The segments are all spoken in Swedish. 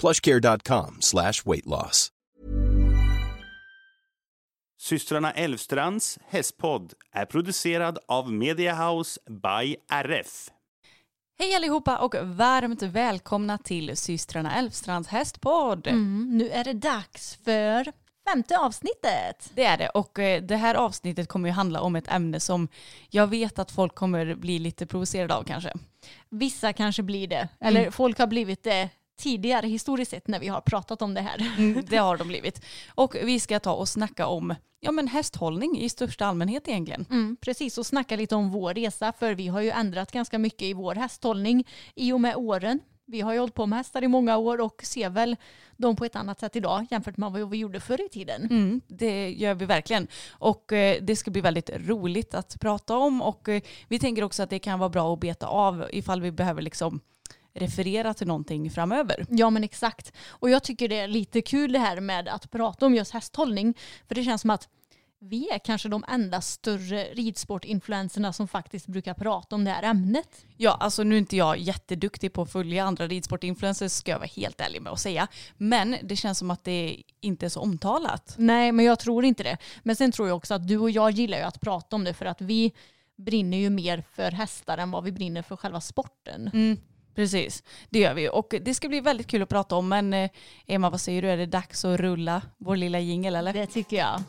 plushcare.com slash weight loss. Systrarna Elvstrands hästpodd är producerad av Mediahouse by RF. Hej allihopa och varmt välkomna till systrarna Elfstrands hästpodd. Mm, nu är det dags för femte avsnittet. Det är det och eh, det här avsnittet kommer ju handla om ett ämne som jag vet att folk kommer bli lite provocerade av kanske. Vissa kanske blir det, eller Mm. folk har blivit det tidigare historiskt sett när vi har pratat om det här. Mm, det har de blivit. Och vi ska ta och snacka om ja, men hästhållning i största allmänhet egentligen. Mm, precis, och snacka lite om vår resa för vi har ju ändrat ganska mycket i vår hästhållning i och med åren. Vi har ju hållit på med hästar i många år och ser väl dem på ett annat sätt idag jämfört med vad vi gjorde förr i tiden. Mm, det gör vi verkligen. Och eh, det ska bli väldigt roligt att prata om och eh, vi tänker också att det kan vara bra att beta av ifall vi behöver liksom referera till någonting framöver. Ja men exakt. Och jag tycker det är lite kul det här med att prata om just hästhållning. För det känns som att vi är kanske de enda större ridsportinfluenserna som faktiskt brukar prata om det här ämnet. Ja, alltså nu är inte jag jätteduktig på att följa andra ridsportinfluencers ska jag vara helt ärlig med att säga. Men det känns som att det inte är så omtalat. Nej men jag tror inte det. Men sen tror jag också att du och jag gillar ju att prata om det för att vi brinner ju mer för hästar än vad vi brinner för själva sporten. Mm, precis, det gör vi. Och det ska bli väldigt kul att prata om. Men eh, Emma, vad säger du? Är det dags att rulla vår lilla jingel eller? Det tycker jag.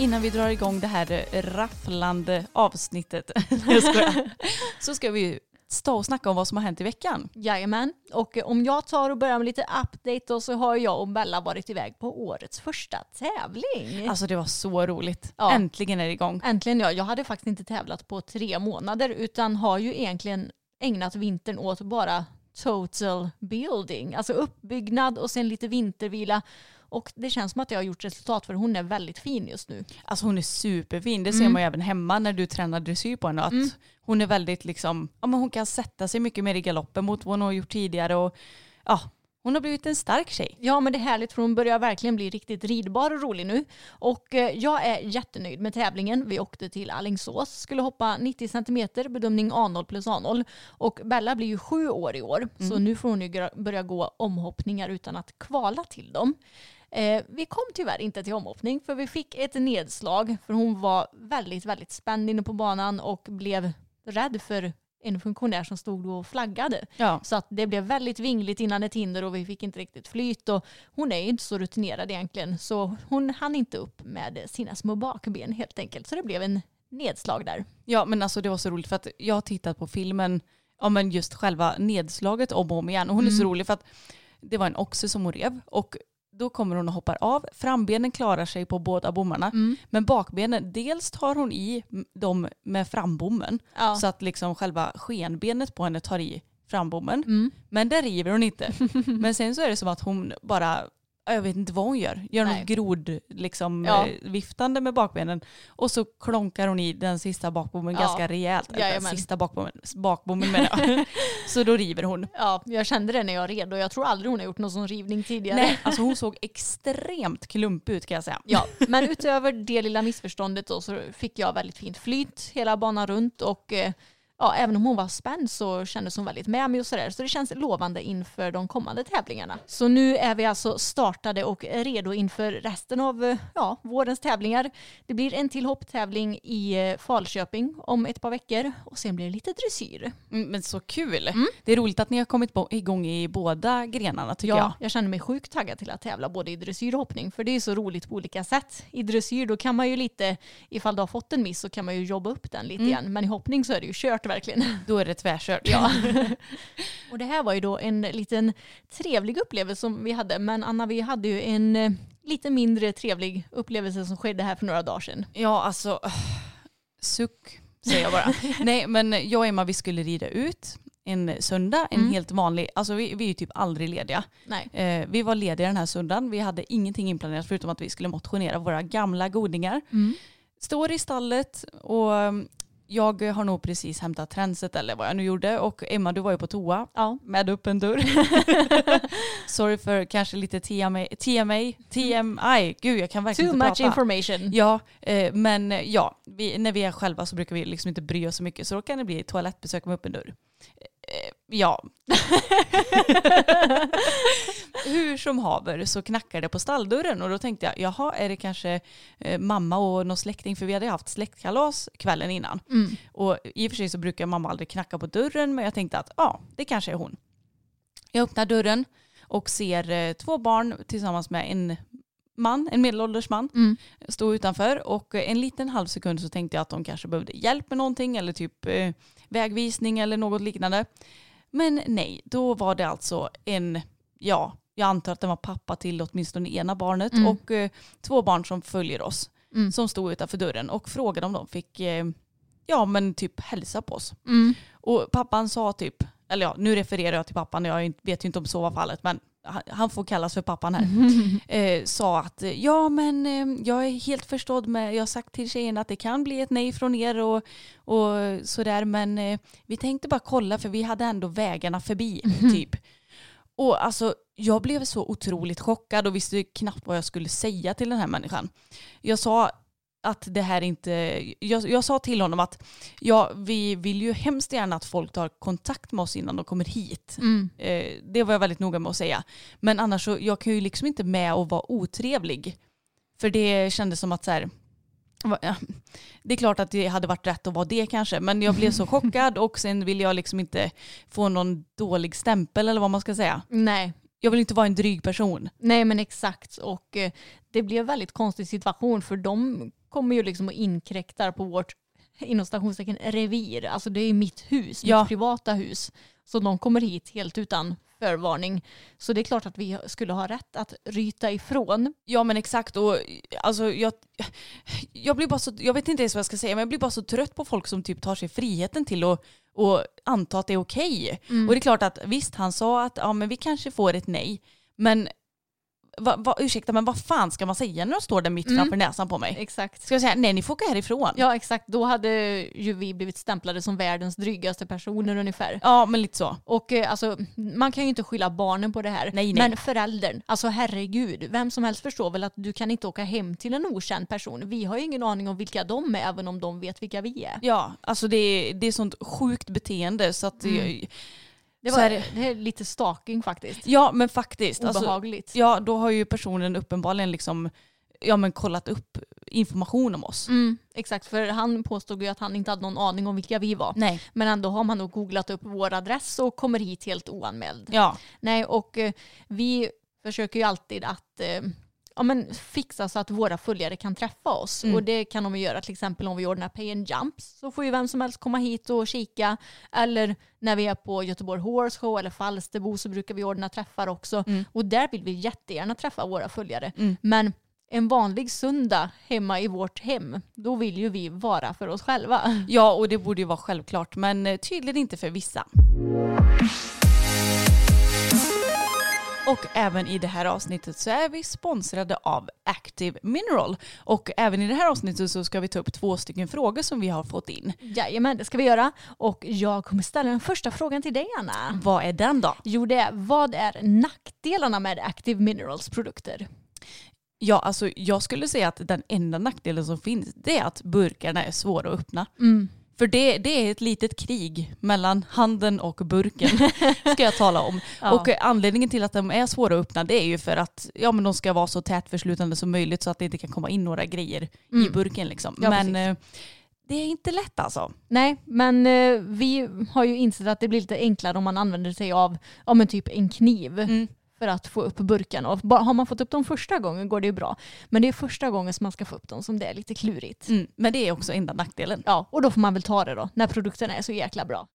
Innan vi drar igång det här rafflande avsnittet så ska vi stå och snacka om vad som har hänt i veckan. Jajamän. Och om jag tar och börjar med lite update då så har jag och Bella varit iväg på årets första tävling. Alltså det var så roligt. Ja. Äntligen är det igång. Äntligen ja. Jag hade faktiskt inte tävlat på tre månader utan har ju egentligen ägnat vintern åt bara total building. Alltså uppbyggnad och sen lite vintervila. Och det känns som att jag har gjort resultat för hon är väldigt fin just nu. Alltså hon är superfin. Det ser Mm. man ju även hemma när du tränar dressyr på henne. Att Mm. Hon är väldigt liksom, ja men hon kan sätta sig mycket mer i galoppen mot vad hon har gjort tidigare. Och ja, hon har blivit en stark tjej. Ja men det är härligt för hon börjar verkligen bli riktigt ridbar och rolig nu. Och eh, jag är jättenöjd med tävlingen. Vi åkte till Alingsås, skulle hoppa 90 cm, bedömning A0 plus A0. Och Bella blir ju sju år i år, så nu får hon ju börja gå omhoppningar utan att kvala till dem. Eh, vi kom tyvärr inte till omhoppning för vi fick ett nedslag för hon var väldigt, väldigt spänd inne på banan och blev rädd för en funktionär som stod och flaggade. Ja. Så att det blev väldigt vingligt innan ett hinder och vi fick inte riktigt flyt. Och hon är ju inte så rutinerad egentligen så hon hann inte upp med sina små bakben helt enkelt. Så det blev en nedslag där. ja men alltså det var så roligt för att jag har tittat på filmen, ja men just själva nedslaget om och om igen. Och hon är så Mm. rolig för att det var en oxe som hon rev. Och då kommer hon och hoppar av. Frambenen klarar sig på båda bommarna. Mm. Men bakbenen, dels tar hon i dem med frambommen. Ja. Så att liksom själva skenbenet på henne tar i frambommen. Mm. Men där river hon inte. Men sen så är det som att hon bara, jag vet inte vad hon gör. Gör Nej. något grod, liksom Ja. eh, viftande med bakbenen. Och så klonkar hon i den sista bakbommen Ja. ganska rejält. Eller sista bakbommen, bakbommen menar jag. så då river hon. Ja, jag kände det när jag red och jag tror aldrig hon har gjort någon sån rivning tidigare. Nej, alltså hon såg extremt klumpig ut kan jag säga. Ja, men utöver det lilla missförståndet då så fick jag väldigt fint flyt hela banan runt och eh, ja, även om hon var spänd så kändes hon väldigt med mig och sådär. Så det känns lovande inför de kommande tävlingarna. Så nu är vi alltså startade och redo inför resten av eh, ja, vårens tävlingar. Det blir en till hopptävling i eh, Falköping om ett par veckor och sen blir det lite dressyr. Mm, Men så kul. Det är roligt att ni har kommit igång i båda grenarna tycker Ja, jag. jag känner mig sjukt taggad till att tävla både i dressyr och hoppning för det är så roligt på olika sätt. I dressyr då kan man ju lite, ifall du har fått en miss så kan man ju jobba upp den lite igen men i hoppning så är det ju kört verkligen. Då är det tvärkört. Ja. och det här var ju då en liten trevlig upplevelse som vi hade. Men Anna, vi hade ju en eh, lite mindre trevlig upplevelse som skedde här för några dagar sedan. Ja, alltså öh, suck säger jag bara. Nej, men jag och Emma vi skulle rida ut en söndag, en Mm. helt vanlig, alltså vi, vi är ju typ aldrig lediga. Eh, vi var lediga den här söndagen, vi hade ingenting inplanerat förutom att vi skulle motionera våra gamla godingar. Mm. Står i stallet och jag har nog precis hämtat tränset eller vad jag nu gjorde och Emma du var ju på toa Ja. med öppen dörr. Sorry för kanske lite TMA, TMA, TMI, gud jag kan verkligen Too inte much prata. information. Ja, eh, men eh, ja, vi, när vi är själva så brukar vi liksom inte bry oss så mycket så då kan det bli toalettbesök med öppen dörr. Ja. Hur som haver så knackar det på stalldörren och då tänkte jag, jaha, är det kanske eh, mamma och någon släkting? För vi hade haft släktkalas kvällen innan. Mm. Och i och för sig så brukar mamma aldrig knacka på dörren men jag tänkte att ja, det kanske är hon. Jag öppnar dörren och ser eh, två barn tillsammans med en man, en medelålders man, Mm. stå utanför och eh, en liten halv sekund så tänkte jag att de kanske behövde hjälp med någonting eller typ eh, vägvisning eller något liknande. Men nej, då var det alltså en, ja, jag antar att det var pappa till åtminstone ena barnet Mm. och eh, två barn som följer oss Mm. som stod utanför dörren och frågade om de fick, eh, ja men typ hälsa på oss. Mm. Och pappan sa typ, eller ja, nu refererar jag till pappan, jag vet ju inte om så var fallet, men han, får kallas för pappan här. Eh, sa att eh, ja men eh, jag är helt förstådd med, jag har sagt till tjejerna att det kan bli ett nej från er och, och sådär, men eh, vi tänkte bara kolla för vi hade ändå vägarna förbi typ. Och alltså jag blev så otroligt chockad och visste knappt vad jag skulle säga till den här människan. Jag sa att det här inte, jag, jag sa till honom att ja, vi vill ju hemskt gärna att folk tar kontakt med oss innan de kommer hit. Mm. Eh, det var jag väldigt noga med att säga. Men annars så, jag kan ju liksom inte med och vara otrevlig. För det kändes som att så här, det är klart att det hade varit rätt att vara det kanske, men jag blev så chockad och sen vill jag liksom inte få någon dålig stämpel eller vad man ska säga. Nej. Jag vill inte vara en dryg person. Nej men exakt och eh, det blev en väldigt konstig situation för de kommer ju liksom och inkräktar på vårt inom stationstecken revir. Alltså det är mitt hus, Ja. mitt privata hus. Så de kommer hit helt utan förvarning. Så det är klart att vi skulle ha rätt att ryta ifrån. Ja men exakt och alltså jag, jag blir bara så, jag vet inte ens vad jag ska säga men jag blir bara så trött på folk som typ tar sig friheten till att och anta att det är okej. Och det är klart att visst han sa att ja men vi kanske får ett nej men va, va, ursäkta men vad fan ska man säga när de står där mitt Mm. framför näsan på mig? Exakt. Ska jag säga nej ni får åka härifrån? Ja exakt, då hade ju vi blivit stämplade som världens drygaste personer ungefär. Ja men lite så. Och eh, alltså, man kan ju inte skylla barnen på det här. Nej, nej. Men föräldern, alltså herregud, vem som helst förstår väl att du kan inte åka hem till en okänd person. Vi har ju ingen aning om vilka de är, även om de vet vilka vi är. Ja alltså det är, det är sånt sjukt beteende så att Mm. Det, var, det. lite stalking faktiskt. Ja men faktiskt. Alltså, Obehagligt. ja då har ju personen uppenbarligen liksom ja, men kollat upp information om oss. Mm, exakt, för han påstod ju att han inte hade någon aning om vilka vi var. Nej. Men ändå har man nog googlat upp vår adress och kommer hit helt oanmäld. Ja. Nej, och eh, vi försöker ju alltid att eh, ja, men fixa så att våra följare kan träffa oss. Mm. Och det kan de göra till exempel om vi ordnar pay and jumps. Så får ju vem som helst komma hit och kika. Eller när vi är på Göteborg Horse Show eller Falsterbo så brukar vi ordna träffar också. Mm. Och där vill vi jättegärna träffa våra följare. Mm. Men en vanlig söndag hemma i vårt hem, då vill ju vi vara för oss själva. ja, och det borde ju vara självklart men tydligen inte för vissa. Och även i det här avsnittet så är vi sponsrade av Active Mineral. Och även i det här avsnittet så ska vi ta upp två stycken frågor som vi har fått in. Jajamän, det ska vi göra. Och jag kommer ställa den första frågan till dig Anna. Vad är den då? Jo, det är vad är nackdelarna med Active Minerals produkter? Ja, alltså jag skulle säga att den enda nackdelen som finns det är att burkarna är svåra att öppna. Mm. För det, det är ett litet krig mellan handen och burken ska jag tala om. Ja. Och eh, anledningen till att de är svåra att öppna det är ju för att ja, men de ska vara så tätförslutande som möjligt så att det inte kan komma in några grejer i Mm. burken. Liksom. Ja, men precis. eh, det är inte lätt alltså. Nej, men eh, vi har ju insett att det blir lite enklare om man använder sig av ja, men typ en kniv Mm. För att få upp burkarna. Och har man fått upp dem första gången går det ju bra. Men det är första gången som man ska få upp dem som det är lite klurigt. Mm. Men det är också enda nackdelen. Ja, och då får man väl ta det då, när produkten är så jäkla bra.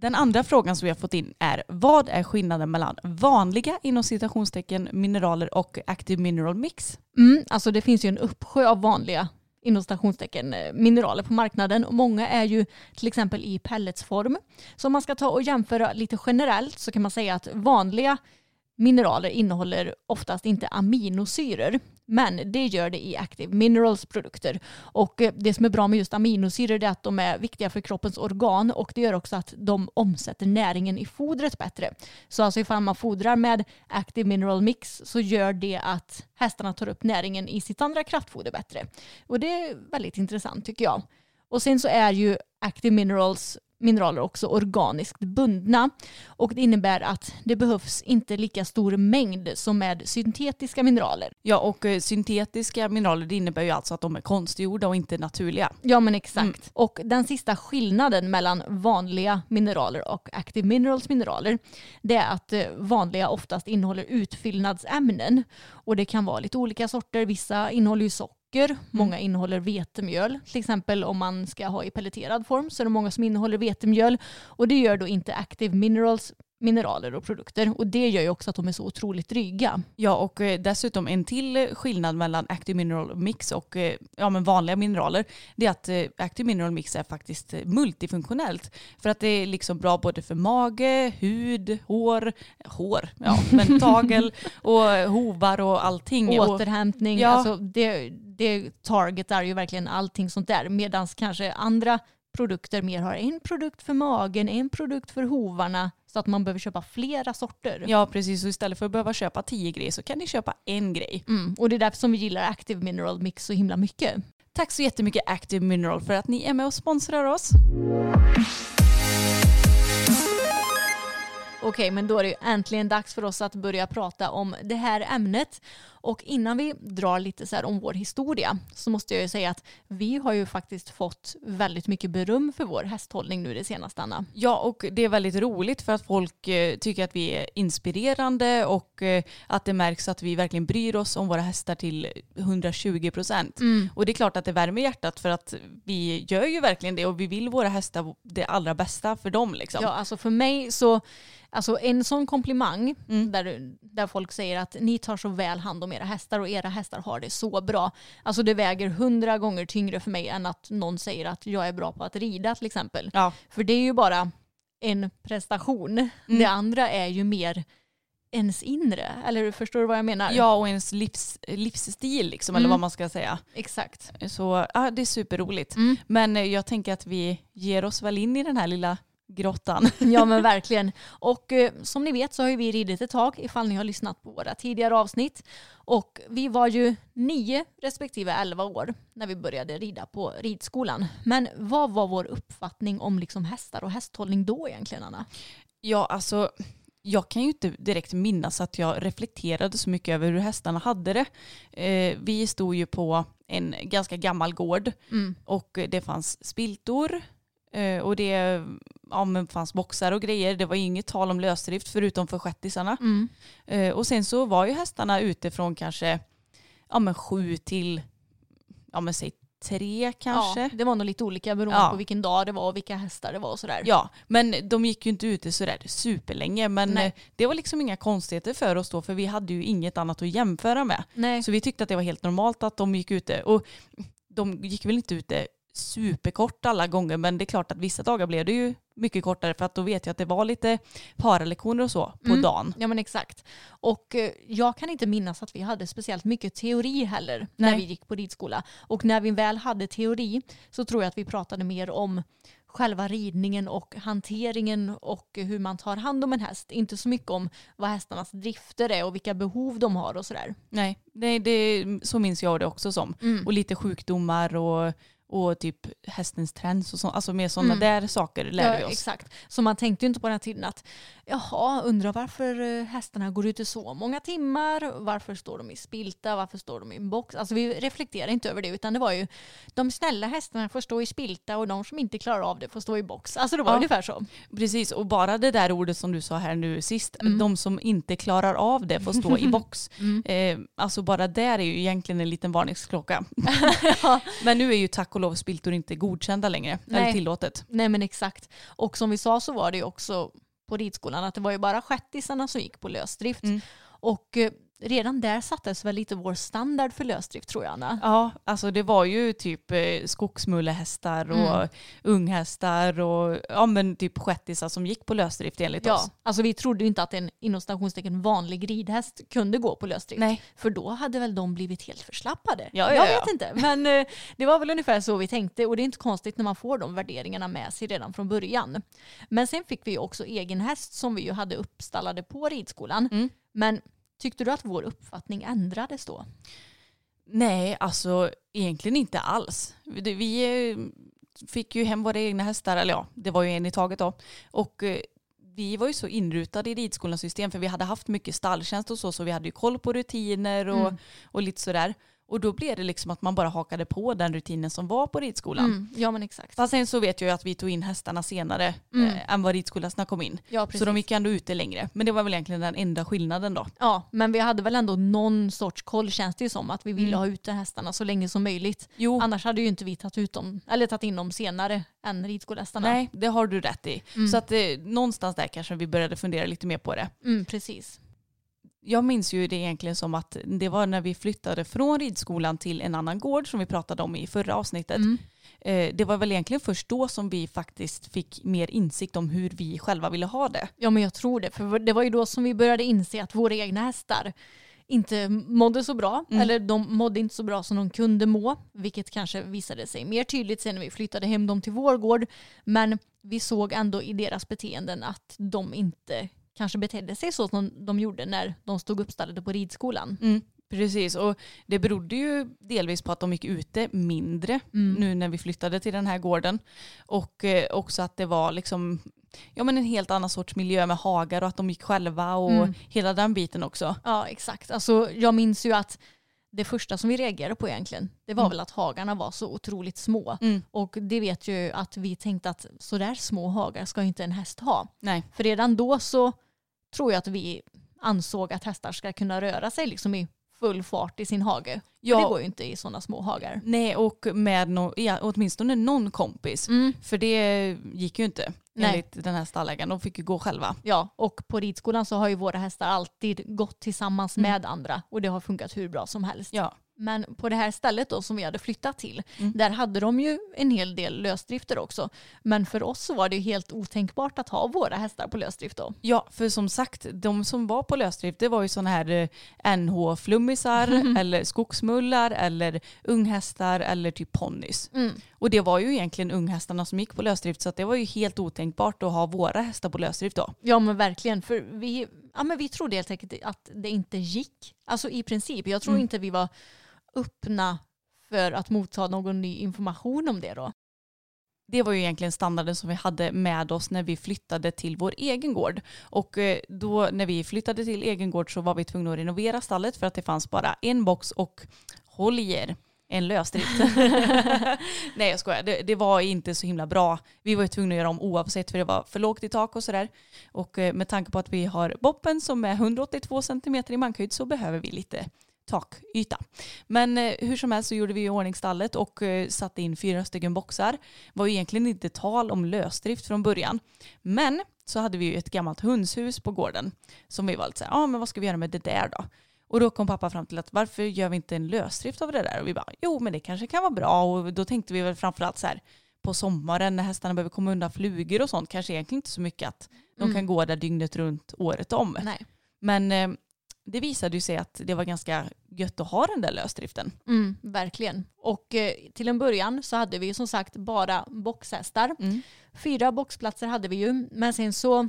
Den andra frågan som vi har fått in är vad är skillnaden mellan vanliga inom citationstecken mineraler och active mineral mix? Mm, alltså det finns ju en uppsjö av vanliga inom stationstecken eh, mineraler på marknaden och många är ju till exempel i pelletsform. Så om man ska ta och jämföra lite generellt så kan man säga att vanliga mineraler innehåller oftast inte aminosyror men det gör det i Active Minerals produkter. Och eh, det som är bra med just aminosyror är att de är viktiga för kroppens organ och det gör också att de omsätter näringen i fodret bättre. Så alltså ifall man fodrar med Active Mineral Mix så gör det att hästarna tar upp näringen i sitt andra kraftfoder bättre. Och det är väldigt intressant tycker jag. Och sen så är ju Active Minerals mineraler också organiskt bundna och det innebär att det behövs inte lika stor mängd som med syntetiska mineraler. Ja och eh, syntetiska mineraler det innebär ju alltså att de är konstgjorda och inte naturliga. Ja men exakt. Och den sista skillnaden mellan vanliga mineraler och Active Minerals mineraler det är att eh, vanliga oftast innehåller utfyllnadsämnen och det kan vara lite olika sorter. Vissa innehåller ju socker, många innehåller vetemjöl. Till exempel om man ska ha i pelleterad form så är det många som innehåller vetemjöl och det gör då inte Active Minerals mineraler och produkter och det gör ju också att de är så otroligt dryga. Ja och eh, dessutom en till skillnad mellan Active Mineral Mix och eh, ja, men vanliga mineraler det är att eh, Active Mineral Mix är faktiskt multifunktionellt. För att det är liksom bra både för mage, hud, hår, hår, ja men tagel och hovar och allting. Och, Återhämtning, Ja. alltså det, det targetar ju verkligen allting sånt där. Medan kanske andra produkter mer har en produkt för magen, en produkt för hovarna. Så att man behöver köpa flera sorter. ja precis, och istället för att behöva köpa tio grejer så kan ni köpa en grej. Mm, och det är därför som vi gillar Active Mineral Mix så himla mycket. Tack så jättemycket Active Mineral för att ni är med och sponsrar oss. Okej, men då är det äntligen dags för oss att börja prata om det här ämnet. Och innan vi drar lite så om vår historia så måste jag ju säga att vi har ju faktiskt fått väldigt mycket beröm för vår hästhållning nu det senaste, Anna. Ja, och det är väldigt roligt för att folk eh, tycker att vi är inspirerande och eh, att det märks att vi verkligen bryr oss om våra hästar till 120 procent. Och det är klart att det värmer hjärtat för att vi gör ju verkligen det och vi vill våra hästar det allra bästa för dem. Liksom. Ja, alltså för mig så, alltså en sån komplimang Mm. där, där folk säger att ni tar så väl hand om era hästar och era hästar har det så bra. Alltså det väger hundra gånger tyngre för mig än att någon säger att jag är bra på att rida till exempel. Ja. För det är ju bara en prestation. Mm. Det andra är ju mer ens inre. Eller förstår du vad jag menar? Ja, och ens livs, livsstil liksom, eller Mm. vad man ska säga. Exakt. Så ja, det är superroligt. Mm. Men eh, jag tänker att vi ger oss väl in i den här lilla grottan. Ja men verkligen. Och eh, som ni vet så har ju vi ridit ett tag ifall ni har lyssnat på våra tidigare avsnitt. Och vi var ju nio respektive elva år när vi började rida på ridskolan. Men vad var vår uppfattning om liksom hästar och hästhållning då egentligen Anna? Ja, alltså jag kan ju inte direkt minnas att jag reflekterade så mycket över hur hästarna hade det. Eh, vi stod ju på en ganska gammal gård Mm. och det fanns spiltor och det ja, men fanns boxar och grejer. Det var inget tal om lösdrift förutom för shettisarna. Mm. Eh, och sen så var ju hästarna ute från kanske ja, men sju till ja, men säg tre kanske. Ja, det var nog lite olika beroende Ja. på vilken dag det var och vilka hästar det var och sådär. Ja, men de gick ju inte ute sådär superlänge. Men Nej. eh, det var liksom inga konstigheter för oss då, för vi hade ju inget annat att jämföra med. Nej. Så vi tyckte att det var helt normalt att de gick ute. Och de gick väl inte ute superkort alla gånger, men det är klart att vissa dagar blev det ju mycket kortare för att då vet jag att det var lite paralektioner och så på Mm. dagen. Ja men exakt. Och eh, jag kan inte minnas att vi hade speciellt mycket teori heller när Nej. vi gick på ridskola. Och när vi väl hade teori så tror jag att vi pratade mer om själva ridningen och hanteringen och hur man tar hand om en häst. Inte så mycket om vad hästarnas drifter är och vilka behov de har och sådär. Nej, det, det, så minns jag det också som. Mm. Och lite sjukdomar och, och typ hästens träns och så, alltså mer sådana Mm. där saker lär vi Ja, oss. exakt. Så man tänkte ju inte på den här tiden att jaha, undrar varför eh, hästarna går ute så många timmar, varför står de i spilta, varför står de i en box? Alltså vi reflekterar inte över det utan det var ju de snälla hästarna får stå i spilta och de som inte klarar av det får stå i box. Alltså det var Ja. ungefär så. Precis, och bara det där ordet som du sa här nu sist, Mm. de som inte klarar av det får stå i box. Mm. Eh, alltså bara där är ju egentligen en liten varningsklocka. Men nu är ju tack och lov spiltor inte godkända längre, eller Nej. tillåtet. Nej men exakt. Och som vi sa så var det ju också på ridskolan att det var ju bara shettisarna som gick på lösdrift. Mm. Och eh, redan där sattes väl lite vår standard för lösdrift tror jag Anna. Ja, alltså det var ju typ eh, skogsmullehästar och Mm. unghästar och ja, men typ shettisar som gick på lösdrift enligt Ja, oss. alltså vi trodde ju inte att en inom stationstecken vanlig ridhäst kunde gå på lösdrift. Nej. För då hade väl de blivit helt förslappade. Ja, ja, jag ja. vet inte. Men eh, det var väl ungefär så vi tänkte och det är inte konstigt när man får de värderingarna med sig redan från början. Men sen fick vi ju också egen häst som vi ju hade uppstallade på ridskolan. Mm. Men tyckte du att vår uppfattning ändrades då? Nej, alltså egentligen inte alls. Vi eh, fick ju hem våra egna hästar, eller ja, det var ju en i taget då. Och eh, vi var ju så inrutade i ridskolans system för vi hade haft mycket stalltjänst och så, så vi hade ju koll på rutiner och, Mm. och lite sådär. Och då blev det liksom att man bara hakade på den rutinen som var på ridskolan. Mm, ja men exakt. Fast sen så vet jag ju att vi tog in hästarna senare Mm. eh, än vad ridskolästarna kom in. Ja, precis. Så de gick ändå ute längre. Men det var väl egentligen den enda skillnaden då. Ja, men vi hade väl ändå någon sorts koll känns det ju som att vi ville Mm. ha ute hästarna så länge som möjligt. Jo, Annars hade ju inte vi tagit ut dem, eller tagit in dem senare än ridskolästarna. nej, det har du rätt i. Mm. Så att eh, någonstans där kanske vi började fundera lite mer på det. Mm, precis. Jag minns ju det egentligen som att det var när vi flyttade från ridskolan till en annan gård som vi pratade om i förra avsnittet. Mm. Eh, Det var väl egentligen först då som vi faktiskt fick mer insikt om hur vi själva ville ha det. Ja men jag tror det, för det var ju då som vi började inse att våra egna hästar inte mådde så bra, Mm. eller de mådde inte så bra som de kunde må, vilket kanske visade sig mer tydligt sen när vi flyttade hem dem till vår gård. Men vi såg ändå i deras beteenden att de inte kanske betedde sig så som de gjorde när de stod uppstallade på ridskolan. Mm, precis, och det berodde ju delvis på att de gick ute mindre Mm. nu när vi flyttade till den här gården. Och eh, också att det var liksom ja, men en helt annan sorts miljö med hagar och att de gick själva och Mm. hela den biten också. Ja exakt, alltså jag minns ju att det första som vi reagerade på egentligen, det var Mm. väl att hagarna var så otroligt små. Mm. Och det vet ju att vi tänkte att sådär små hagar ska inte en häst ha. Nej. För redan då så tror jag att vi ansåg att hästar ska kunna röra sig liksom i full fart i sin hage. Ja. Det går ju inte i sådana små hagar. Nej, och med no, ja, åtminstone någon kompis. Mm. För det gick ju inte Nej. enligt den här stallägaren. De fick ju gå själva. Ja, och på ridskolan så har ju våra hästar alltid gått tillsammans Mm. med andra och det har funkat hur bra som helst. Ja. Men på det här stället då som vi hade flyttat till, Mm. där hade de ju en hel del lösdrifter också. Men för oss så var det ju helt otänkbart att ha våra hästar på lösdrift då. Ja, för som sagt, de som var på lösdrift det var ju sådana här eh, NH-flummisar eller skogsmullar eller unghästar eller typ ponnys. Mm. Och det var ju egentligen unghästarna som gick på lösdrift så att det var ju helt otänkbart att ha våra hästar på lösdrift då. Ja men verkligen, för vi, ja, men vi trodde helt enkelt att det inte gick. Alltså i princip, jag tror Mm. inte vi var öppna för att motta någon ny information om det då. Det var ju egentligen standarden som vi hade med oss när vi flyttade till vår egen gård. Och eh, då när vi flyttade till egen gård så var vi tvungna att renovera stallet för att det fanns bara en box och håll i er, en lösdrift. Nej jag skojar, det, det var inte så himla bra. Vi var ju tvungna att göra om oavsett för det var för lågt i tak och sådär. Och eh, med tanke på att vi har boppen som är 182 cm i mankhöjd så behöver vi lite takyta. Men eh, hur som helst så gjorde vi i ordning stallet och eh, satte in fyra stycken boxar. var ju egentligen inte tal om lösdrift från början. Men så hade vi ju ett gammalt hönshus på gården som vi var lite så ja ah, men vad ska vi göra med det där då? Och då kom pappa fram till att varför gör vi inte en lösdrift av det där? Och vi bara, jo men det kanske kan vara bra. Och då tänkte vi väl framförallt så här, på sommaren när hästarna behöver komma undan flugor och sånt, kanske egentligen inte så mycket att de Mm. kan gå där dygnet runt året om. Nej. Men eh, det visade ju sig att det var ganska gött att ha den där lösdriften. Mm, verkligen. Och eh, till en början så hade vi som sagt bara boxhästar. Mm. Fyra boxplatser hade vi ju, men sen så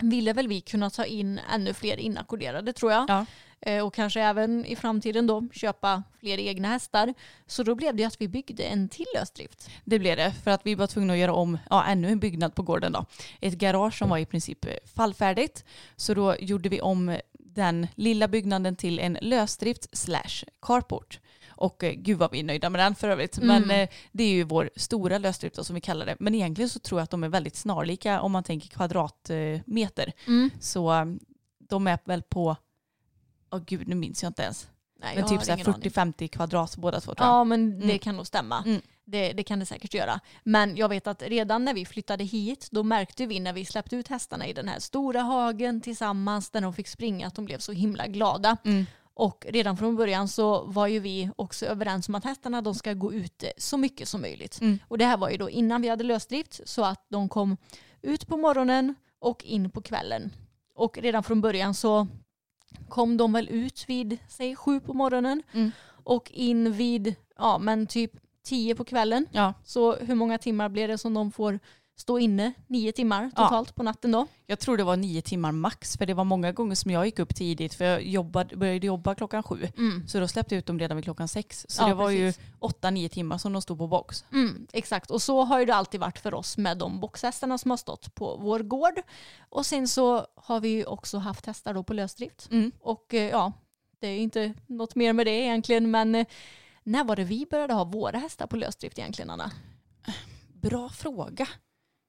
ville väl vi kunna ta in ännu fler inackorderade tror jag. Ja. eh, och kanske även i framtiden då köpa fler egna hästar. Så då blev det att vi byggde en till lösdrift. Det blev det för att vi var tvungna att göra om ja, ännu en byggnad på gården. Då. Ett garage som var i princip fallfärdigt. Så då gjorde vi om den lilla byggnaden till en lösdrift slash carport. Och eh, gud vad vi är nöjda med den för övrigt. Mm. Men eh, det är ju vår stora lösdrift som vi kallar det. Men egentligen så tror jag att de är väldigt snarlika om man tänker kvadratmeter. Så eh, de är väl på, åh gud nu minns jag inte ens. Nej, Men typ har så här ingen aning. 40-50 kvadrat båda två tror jag. Ja men det Mm. kan nog stämma. Det, det kan det säkert göra. Men jag vet att redan när vi flyttade hit då märkte vi när vi släppte ut hästarna i den här stora hagen tillsammans där de fick springa att de blev så himla glada. Mm. Och redan från början så var ju vi också överens om att hästarna de ska gå ute så mycket som möjligt. Mm. Och det här var ju då innan vi hade lösdrift så att de kom ut på morgonen och in på kvällen. Och redan från början så kom de väl ut vid, säg sju på morgonen Mm. och in vid, ja men typ tio på kvällen. Ja, Så hur många timmar blir det som de får stå inne? Nio timmar Ja. totalt på natten då? jag tror det var nio timmar max för det var många gånger som jag gick upp tidigt för jag jobbade, började jobba klockan sju. Så då släppte jag ut dem redan vid klockan sex. Så Ja, det var precis. ju åtta, nio timmar som de stod på box. Mm, exakt, och så har ju det alltid varit för oss med de boxhästarna som har stått på vår gård. Och sen så har vi ju också haft hästar då på lösdrift. Mm. Och eh, ja, det är inte något mer med det egentligen, men eh, när var det vi började ha våra hästar på lösdrift egentligen, Anna? Bra fråga.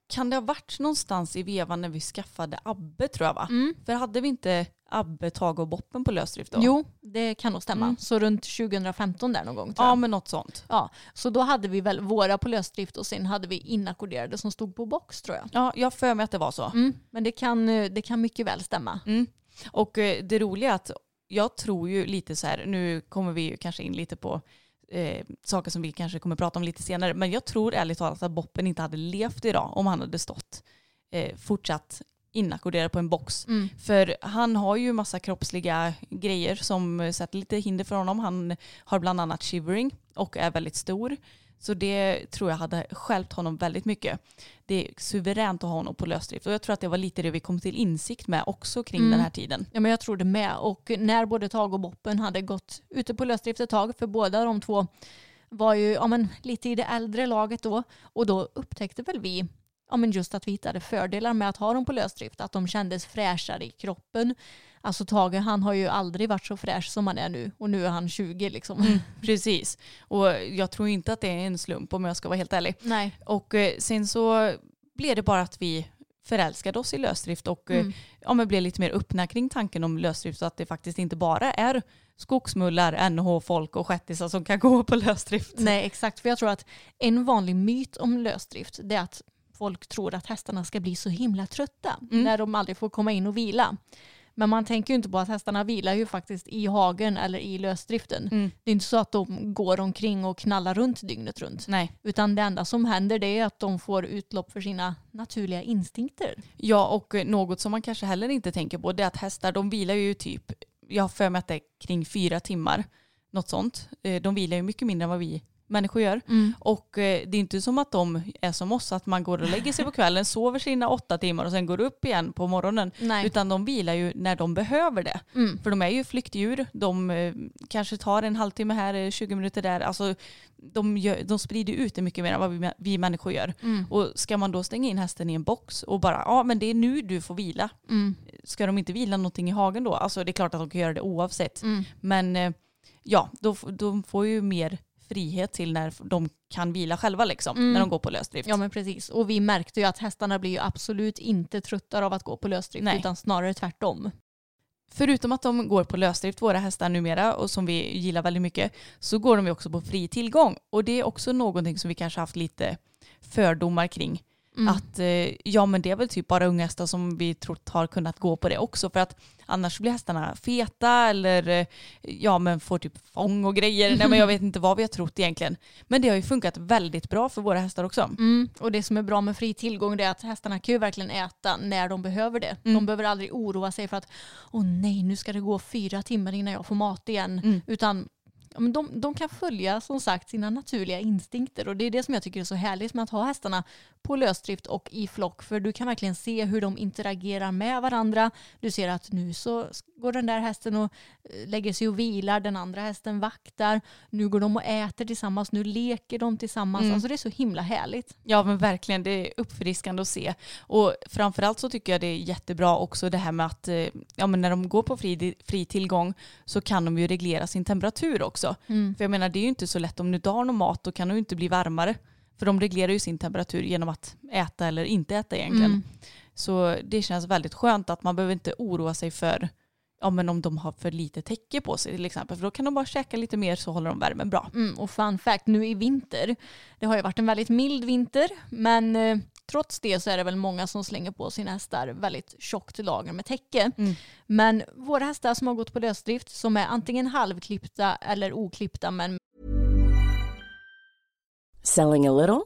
Kan det ha varit någonstans i vevan när vi skaffade Abbe tror jag va? Mm. För hade vi inte Abbe, Tage och Boppen på lösdrift då? Jo, det kan nog stämma. Mm. Så runt 2015 där någon gång tror jag. Ja men något sånt. Ja, så då hade vi väl våra på lösdrift och sen hade vi inackorderade som stod på box tror jag. Ja, jag för mig att det var så. Mm, men det kan, eh, det kan mycket väl stämma. Mm. Och eh, det roliga är att jag tror ju lite så här, nu kommer vi ju kanske in lite på eh, saker som vi kanske kommer prata om lite senare, men jag tror ärligt talat att Boppen inte hade levt idag om han hade stått eh, fortsatt inackorderad på en box. Mm. För han har ju massa kroppsliga grejer som sätter lite hinder för honom. Han har bland annat shivering och är väldigt stor. Så det tror jag hade skälpt honom väldigt mycket. Det är suveränt att ha honom på lösdrift och jag tror att det var lite det vi kom till insikt med också kring Mm. den här tiden. Ja, men jag tror det med. Och när både Tag och Boppen hade gått ute på lösdrift ett tag, för båda de två var ju ja, men, lite i det äldre laget då, och då upptäckte väl vi ja, men just att vi hittade fördelar med att ha dem på lösdrift, att de kändes fräschare i kroppen. Alltså Tage han har ju aldrig varit så fräsch som han är nu och nu är han 20 liksom. Precis. Och jag tror inte att det är en slump om jag ska vara helt ärlig. Nej. Och eh, sen så blev det bara att vi förälskade oss i lösdrift och eh, Mm. ja, men blev lite mer öppna kring tanken om lösdrift så att det faktiskt inte bara är skogsmullar, NH-folk och shettisar som kan gå på lösdrift. Nej exakt, för jag tror att en vanlig myt om lösdrift det är att folk tror att hästarna ska bli så himla trötta Mm. när de aldrig får komma in och vila. Men man tänker ju inte på att hästarna vilar ju faktiskt i hagen eller i lösdriften. Mm. Det är inte så att de går omkring och knallar runt dygnet runt. Nej. Utan det enda som händer det är att de får utlopp för sina naturliga instinkter. Ja, och något som man kanske heller inte tänker på det är att hästar de vilar ju typ, jag har för mig att det är kring fyra timmar, något sånt. Eh, De vilar ju mycket mindre än vad vi människor gör. Och eh, det är inte som att de är som oss, att man går och lägger sig på kvällen, sover sina åtta timmar och sen går upp igen på morgonen. Nej. Utan de vilar ju när de behöver det. Mm. För de är ju flyktdjur, de eh, kanske tar en halvtimme här, eh, 20 minuter där. Alltså, de, gör, de sprider ut det mycket mer än vad vi, vi människor gör. Mm. Och ska man då stänga in hästen i en box och bara, ja men det är nu du får vila. Mm. Ska de inte vila någonting i hagen då? Alltså det är klart att de kan göra det oavsett. Mm. Men eh, ja, då, de får ju mer frihet till när de kan vila själva liksom, Mm. när de går på lösdrift. Ja men precis. Och vi märkte ju att hästarna blir ju absolut inte tröttare av att gå på lösdrift Nej. utan snarare tvärtom. Förutom att de går på lösdrift, våra hästar numera, och som vi gillar väldigt mycket, så går de ju också på fri tillgång. Och det är också någonting som vi kanske haft lite fördomar kring. Mm. Att eh, ja men det är väl typ bara unga hästar som vi trott har kunnat gå på det också. För att annars blir hästarna feta eller eh, ja men får typ fång och grejer. Nej men jag vet inte vad vi har trott egentligen. Men det har ju funkat väldigt bra för våra hästar också. Mm. Och det som är bra med fri tillgång är att hästarna kan ju verkligen äta när de behöver det. Mm. De behöver aldrig oroa sig för att åh nej nu ska det gå fyra timmar innan jag får mat igen. Mm. Utan men de, de kan följa som sagt sina naturliga instinkter och det är det som jag tycker är så härligt med att ha hästarna på lösdrift och i flock för du kan verkligen se hur de interagerar med varandra. Du ser att nu så går den där hästen och eh, lägger sig och vilar, den andra hästen vaktar, nu går de och äter tillsammans, nu leker de tillsammans. Mm. Alltså det är så himla härligt. Ja men verkligen, det är uppfriskande att se. Och framförallt så tycker jag det är jättebra också det här med att eh, ja, men när de går på fri, fri tillgång så kan de ju reglera sin temperatur också. Mm. För jag menar det är ju inte så lätt om du inte har någon mat då kan du inte bli varmare. För de reglerar ju sin temperatur genom att äta eller inte äta egentligen. Mm. Så det känns väldigt skönt att man behöver inte oroa sig för ja, men om de har för lite täcke på sig till exempel. För då kan de bara käka lite mer så håller de värmen bra. Mm, och fun fact, nu i vinter, det har ju varit en väldigt mild vinter, men eh, trots det så är det väl många som slänger på sina hästar väldigt tjockt lager med täcke. Mm. Men våra hästar som har gått på lösdrift, som är antingen halvklippta eller oklippta men Selling a little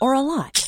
or a lot?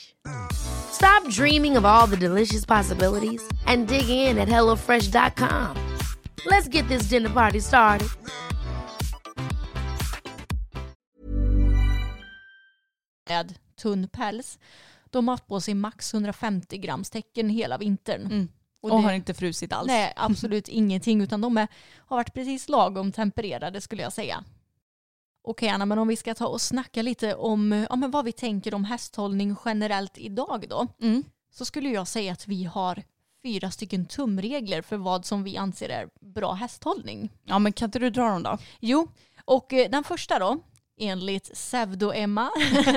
Stop dreaming of all the delicious possibilities and dig in at HelloFresh.com. Let's get this dinner party started. Med tunn päls. De har haft på sig max 150 grams tecken hela vintern. Mm. Och, och har inte frusit alls. Nej, absolut ingenting. Utan de är, har varit precis lagom tempererade skulle jag säga. Okej Anna, men om vi ska ta och snacka lite om ja, men vad vi tänker om hästhållning generellt idag då. Mm. Så skulle jag säga att vi har fyra stycken tumregler för vad som vi anser är bra hästhållning. Ja men kan inte du dra dem då? Jo, och eh, den första då enligt Pseudo-Emma,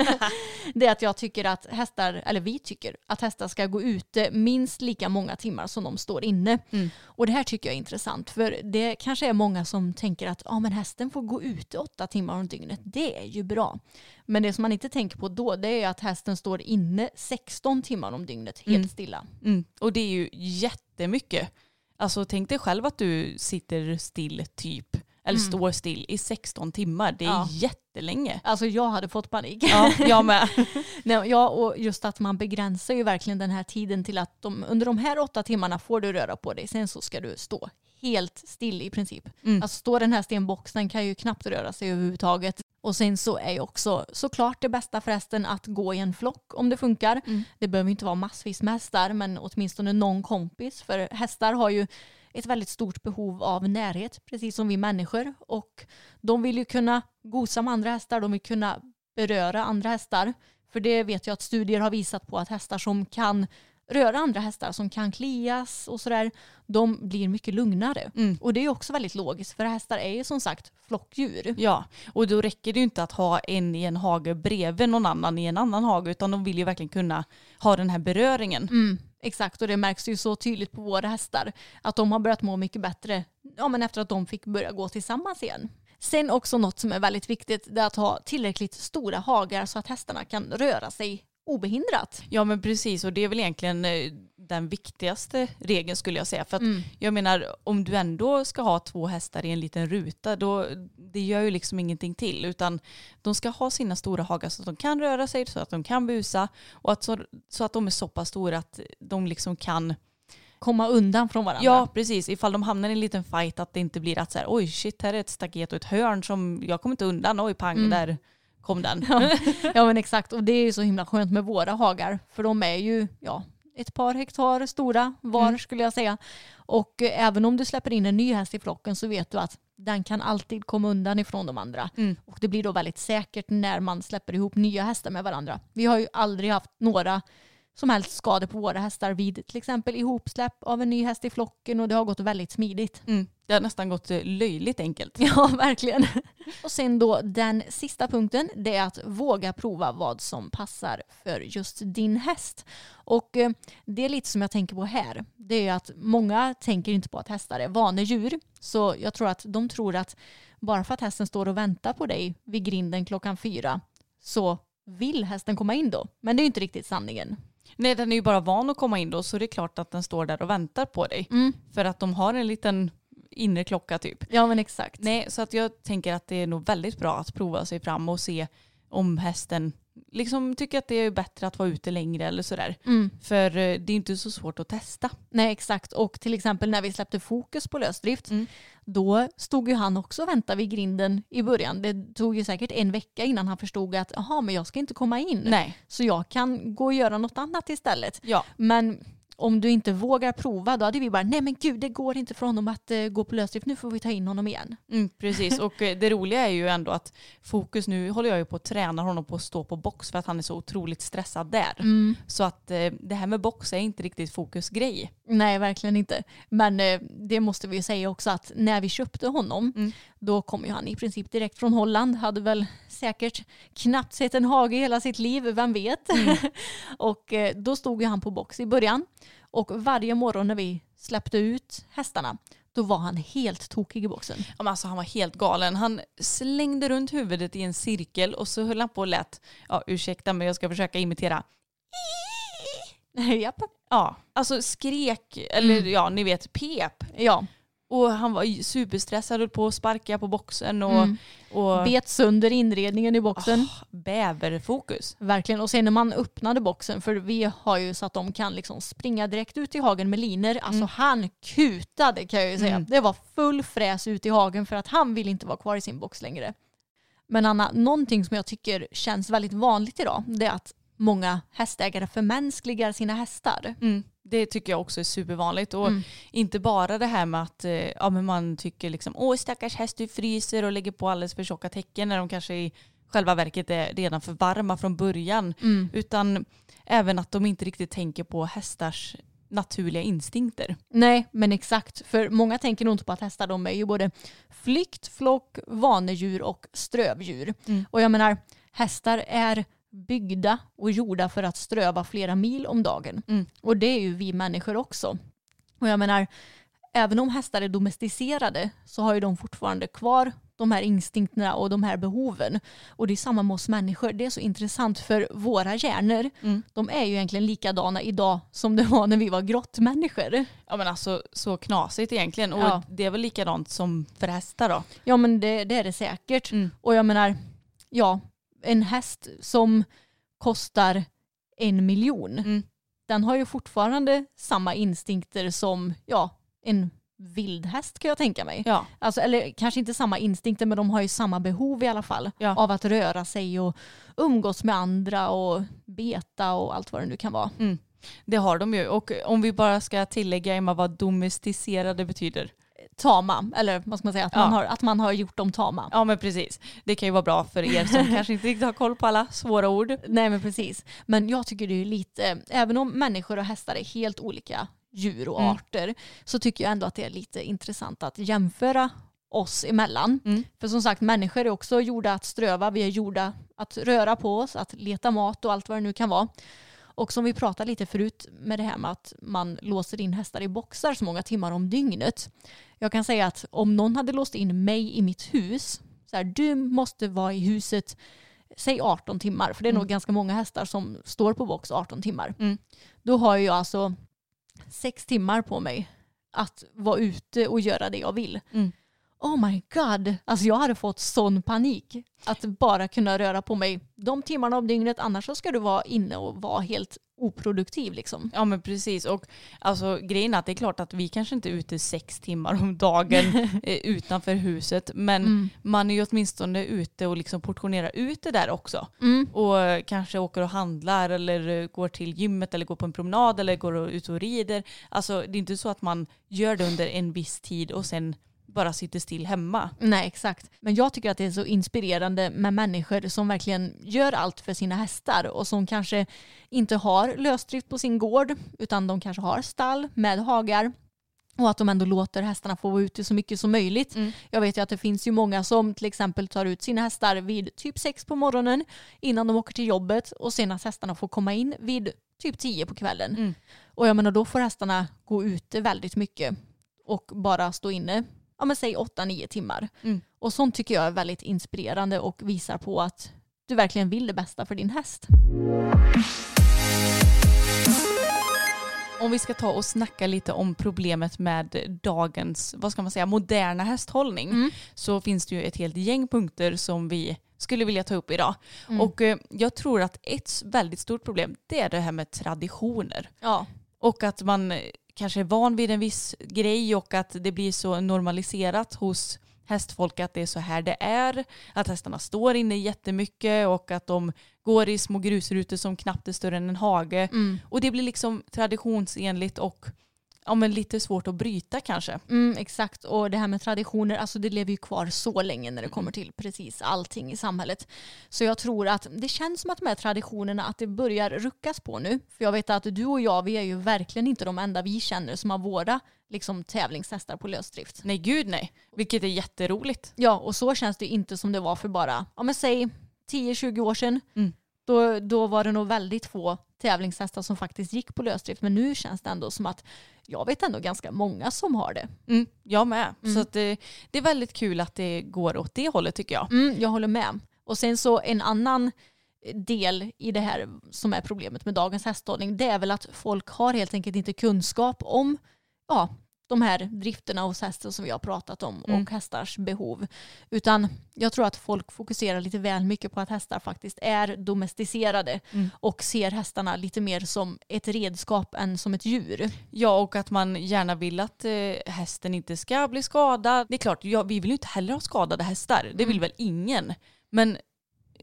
det är att jag tycker att hästar, eller vi tycker att hästar ska gå ute minst lika många timmar som de står inne. Mm. Och det här tycker jag är intressant för det kanske är många som tänker att ah, men hästen får gå ute åtta timmar om dygnet. Det är ju bra. Men det som man inte tänker på då det är att hästen står inne 16 timmar om dygnet helt mm. stilla. Mm. Och det är ju jättemycket. Alltså tänk dig själv att du sitter still typ eller mm. står still i 16 timmar. Det är ja. jättelänge. Alltså jag hade fått panik. Ja, jag med. Nej, ja, och just att man begränsar ju verkligen den här tiden till att de, under de här åtta timmarna får du röra på dig. Sen så ska du stå helt still i princip. Mm. Alltså står den här stenboxen kan ju knappt röra sig överhuvudtaget. Och sen så är ju också såklart det bästa förresten att gå i en flock om det funkar. Mm. Det behöver inte vara massvis med hästar men åtminstone någon kompis. För hästar har ju ett väldigt stort behov av närhet, precis som vi människor. Och de vill ju kunna gosa med andra hästar, de vill kunna beröra andra hästar. För det vet jag att studier har visat på att hästar som kan röra andra hästar som kan klias och sådär, de blir mycket lugnare. Mm. Och det är också väldigt logiskt för hästar är ju som sagt flockdjur. Ja, och då räcker det ju inte att ha en i en hage bredvid någon annan i en annan hage utan de vill ju verkligen kunna ha den här beröringen. Mm. Exakt, och det märks ju så tydligt på våra hästar att de har börjat må mycket bättre ja, men efter att de fick börja gå tillsammans igen. Sen också något som är väldigt viktigt det är att ha tillräckligt stora hagar så att hästarna kan röra sig obehindrat. Ja men precis och det är väl egentligen eh, den viktigaste regeln skulle jag säga. För att mm. jag menar om du ändå ska ha två hästar i en liten ruta då det gör ju liksom ingenting till utan de ska ha sina stora hagar så att de kan röra sig så att de kan busa och att så, så att de är så pass stora att de liksom kan komma undan från varandra. Ja, precis. Ifall de hamnar i en liten fight att det inte blir att så här, oj shit, här är ett staket och ett hörn som jag kommer inte undan, oj pang, mm. där kom den. Ja. ja men exakt och det är ju så himla skönt med våra hagar för de är ju ja, ett par hektar stora var mm. skulle jag säga. Och även om du släpper in en ny häst i flocken så vet du att den kan alltid komma undan ifrån de andra. Mm. Och det blir då väldigt säkert när man släpper ihop nya hästar med varandra. Vi har ju aldrig haft några som helst skador på våra hästar vid till exempel ihopsläpp av en ny häst i flocken och det har gått väldigt smidigt. Mm. Det har nästan gått eh, löjligt enkelt. Ja, verkligen. Och sen då den sista punkten, det är att våga prova vad som passar för just din häst. Och eh, det är lite som jag tänker på här. Det är att många tänker inte på att hästar är vanedjur. Så jag tror att de tror att bara för att hästen står och väntar på dig vid grinden klockan fyra så vill hästen komma in då. Men det är inte riktigt sanningen. Nej, den är ju bara van att komma in då så det är klart att den står där och väntar på dig. För att de har en liten inre klocka typ. Ja men exakt. Nej, så att jag tänker att det är nog väldigt bra att prova sig fram och se om hästen liksom tycker att det är bättre att vara ute längre eller sådär. Mm. För eh, det är inte så svårt att testa. Nej exakt och till exempel när vi släppte fokus på lösdrift Mm. då stod ju han också och väntade vid grinden i början. Det tog ju säkert en vecka innan han förstod att jaha men jag ska inte komma in Nej. så jag kan gå och göra något annat istället. Ja. Men om du inte vågar prova då hade vi bara nej men gud det går inte för honom att eh, gå på lösdrift nu får vi ta in honom igen. Mm, precis, och eh, det roliga är ju ändå att fokus nu håller jag ju på att träna honom på att stå på box för att han är så otroligt stressad där. Mm. Så att eh, det här med box är inte riktigt fokus grej. Nej, verkligen inte. Men det måste vi ju säga också att när vi köpte honom Mm. då kom ju han i princip direkt från Holland. Hade väl säkert knappt sett en hage i hela sitt liv, vem vet. och eh, då stod ju han på box i början. Och varje morgon när vi släppte ut hästarna då var han helt tokig i boxen. Ja, men alltså, han var helt galen. Han slängde runt huvudet i en cirkel och så höll han på och lät, ja ursäkta men jag ska försöka imitera. Japp. Ja, alltså skrek, eller Mm. ja ni vet pep. Ja, Och han var superstressad, höll på att sparka på boxen och, Mm. och bet sönder inredningen i boxen. Ah, bäverfokus. Verkligen. Och sen när man öppnade boxen, för vi har ju så att de kan liksom springa direkt ut i hagen med liner. Alltså han kutade kan jag ju säga. Mm. Det var full fräs ut i hagen för att han vill inte vara kvar i sin box längre. Men Anna, någonting som jag tycker känns väldigt vanligt idag, det är att många hästägare förmänskligar sina hästar. Mm. Det tycker jag också är supervanligt. Och Mm. inte bara det här med att eh, ja, men man tycker liksom åh stackars häst du fryser och lägger på alldeles för tjocka täcken när de kanske i själva verket är redan för varma från början. Mm. Utan även att de inte riktigt tänker på hästars naturliga instinkter. Nej, men exakt. För många tänker nog inte på att hästar de är ju både flykt, flock, vanedjur och strövdjur. Mm. Och jag menar, hästar är byggda och gjorda för att ströva flera mil om dagen. Mm. Och det är ju vi människor också. Och jag menar, även om hästar är domesticerade så har ju de fortfarande kvar de här instinkterna och de här behoven. Och det är samma med oss människor. Det är så intressant för våra hjärnor, Mm. de är ju egentligen likadana idag som det var när vi var grottmänniskor. Ja men alltså så knasigt egentligen. Och Ja. det är väl likadant som för hästar då. Ja men det, det är det säkert. Mm. Och jag menar, ja, en häst som kostar en miljon, Mm. den har ju fortfarande samma instinkter som ja, en vildhäst kan jag tänka mig. Ja. Alltså, eller kanske inte samma instinkter men de har ju samma behov i alla fall Ja. av att röra sig och umgås med andra och beta och allt vad det nu kan vara. Det har de ju. Och om vi bara ska tillägga Emma vad domesticerade betyder. Tama, eller vad ska man säga, att, Ja. man, har, att man har gjort dem tama. Ja men precis. Det kan ju vara bra för er som kanske inte riktigt har koll på alla svåra ord. Nej men precis. Men jag tycker det är lite, även om människor och hästar är helt olika djur och Mm. arter så tycker jag ändå att det är lite intressant att jämföra oss emellan. Mm. För som sagt, människor är också gjorda att ströva, vi är gjorda att röra på oss, att leta mat och allt vad det nu kan vara. Och som vi pratade lite förut med det här med att man låser in hästar i boxar så många timmar om dygnet. Jag kan säga att om någon hade låst in mig i mitt hus, så här, du måste vara i huset säg 18 timmar, för det är nog Mm. ganska många hästar som står på box 18 timmar. Mm. Då har jag alltså sex timmar på mig att vara ute och göra det jag vill. Mm. Oh my god, alltså jag hade fått sån panik att bara kunna röra på mig de timmarna om dygnet, annars så ska du vara inne och vara helt oproduktiv liksom. Ja men precis. Och alltså, grejen är att det är klart att vi kanske inte är ute sex timmar om dagen eh, utanför huset. Men Mm. man är ju åtminstone ute och liksom portionerar ut det där också. Mm. Och eh, kanske åker och handlar eller eh, går till gymmet eller går på en promenad eller går och- ut och rider. Alltså det är inte så att man gör det under en viss tid och sen bara sitter still hemma. Nej, exakt. Men jag tycker att det är så inspirerande med människor som verkligen gör allt för sina hästar och som kanske inte har lösdrift på sin gård utan de kanske har stall med hagar och att de ändå låter hästarna få vara ute så mycket som möjligt. Mm. Jag vet ju att det finns ju många som till exempel tar ut sina hästar vid typ sex på morgonen innan de åker till jobbet och sen att hästarna får komma in vid typ tio på kvällen. Mm. Och jag menar då får hästarna gå ute väldigt mycket och bara stå inne, ja men säg åtta, nio timmar. Mm. Och sånt tycker jag är väldigt inspirerande och visar på att du verkligen vill det bästa för din häst. Om vi ska ta och snacka lite om problemet med dagens, vad ska man säga, moderna hästhållning Mm. så finns det ju ett helt gäng punkter som vi skulle vilja ta upp idag. Mm. Och eh, jag tror att ett väldigt stort problem det är det här med traditioner. Ja, Och att man kanske är van vid en viss grej och att det blir så normaliserat hos hästfolk att det är så här det är. Att hästarna står inne jättemycket och att de går i små grusrutor som knappt är större än en hage. mm. Och det blir liksom traditionsenligt och ja, men lite svårt att bryta kanske. Mm, exakt, och det här med traditioner, alltså det lever ju kvar så länge när det kommer till precis allting i samhället. Så jag tror att det känns som att de här traditionerna, att det börjar ruckas på nu. För jag vet att du och jag, vi är ju verkligen inte de enda vi känner som har våra liksom, tävlingshästar på lösdrift. Nej gud nej, vilket är jätteroligt. Ja, och så känns det inte som det var för bara, ja men säg 10-20 år sedan. Mm. Då, då var det nog väldigt få tävlingshästar som faktiskt gick på lösdrift. Men nu känns det ändå som att jag vet ändå ganska många som har det. Mm, jag med. Mm. Så det, det är väldigt kul att det går åt det hållet tycker jag. Mm, jag håller med. Och sen så en annan del i det här som är problemet med dagens hästhållning det är väl att folk har helt enkelt inte kunskap om ja, de här drifterna hos hästen som vi har pratat om Mm. och hästars behov. Utan jag tror att folk fokuserar lite väl mycket på att hästar faktiskt är domesticerade Mm. och ser hästarna lite mer som ett redskap än som ett djur. Ja och att man gärna vill att eh, hästen inte ska bli skadad. Det är klart, ja, vi vill ju inte heller ha skadade hästar. Det vill Mm. väl ingen. Men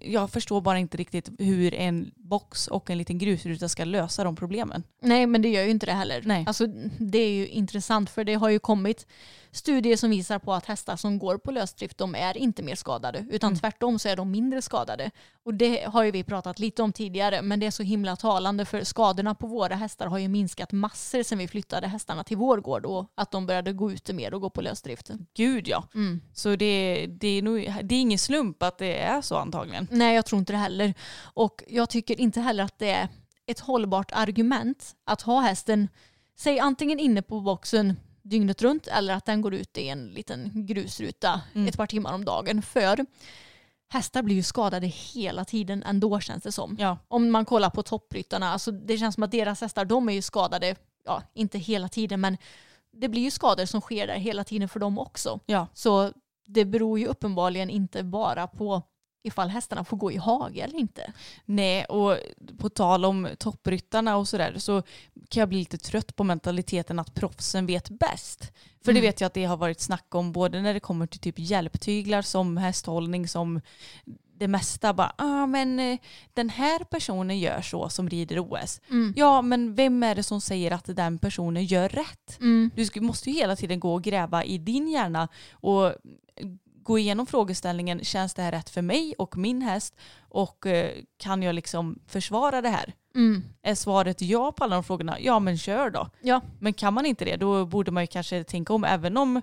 jag förstår bara inte riktigt hur en box och en liten grusruta ska lösa de problemen. Nej, men det gör ju inte det heller. Nej. Alltså, det är ju intressant för det har ju kommit studier som visar på att hästar som går på lösdrift de är inte mer skadade utan Mm. tvärtom så är de mindre skadade. Och det har ju vi pratat lite om tidigare men det är så himla talande för skadorna på våra hästar har ju minskat massor sedan vi flyttade hästarna till vår gård och att de började gå ute mer och gå på lösdrift. Gud ja. Mm. Så det, det, är nog, det är ingen slump att det är så antagligen. Nej, jag tror inte det heller. Och jag tycker inte heller att det är ett hållbart argument att ha hästen, säg antingen inne på boxen dygnet runt eller att den går ut i en liten grusruta Mm. ett par timmar om dagen. För hästar blir ju skadade hela tiden ändå känns det som. Ja. Om man kollar på toppryttarna, alltså det känns som att deras hästar, de är ju skadade, ja inte hela tiden men det blir ju skador som sker där hela tiden för dem också. Ja. Så det beror ju uppenbarligen inte bara på ifall hästarna får gå i hage eller inte. Nej, och på tal om toppryttarna och sådär så kan jag bli lite trött på mentaliteten att proffsen vet bäst. För det Mm. vet jag att det har varit snack om både när det kommer till typ hjälptyglar som hästhållning som det mesta bara, ah, men eh, den här personen gör så som rider OS. Mm. Ja, men vem är det som säger att den personen gör rätt? Mm. Du måste ju hela tiden gå och gräva i din hjärna och gå igenom frågeställningen, känns det här rätt för mig och min häst och eh, kan jag liksom försvara det här? Mm. Är svaret ja på alla de frågorna? Ja men kör då. Ja. Men kan man inte det då borde man ju kanske tänka om även om eh,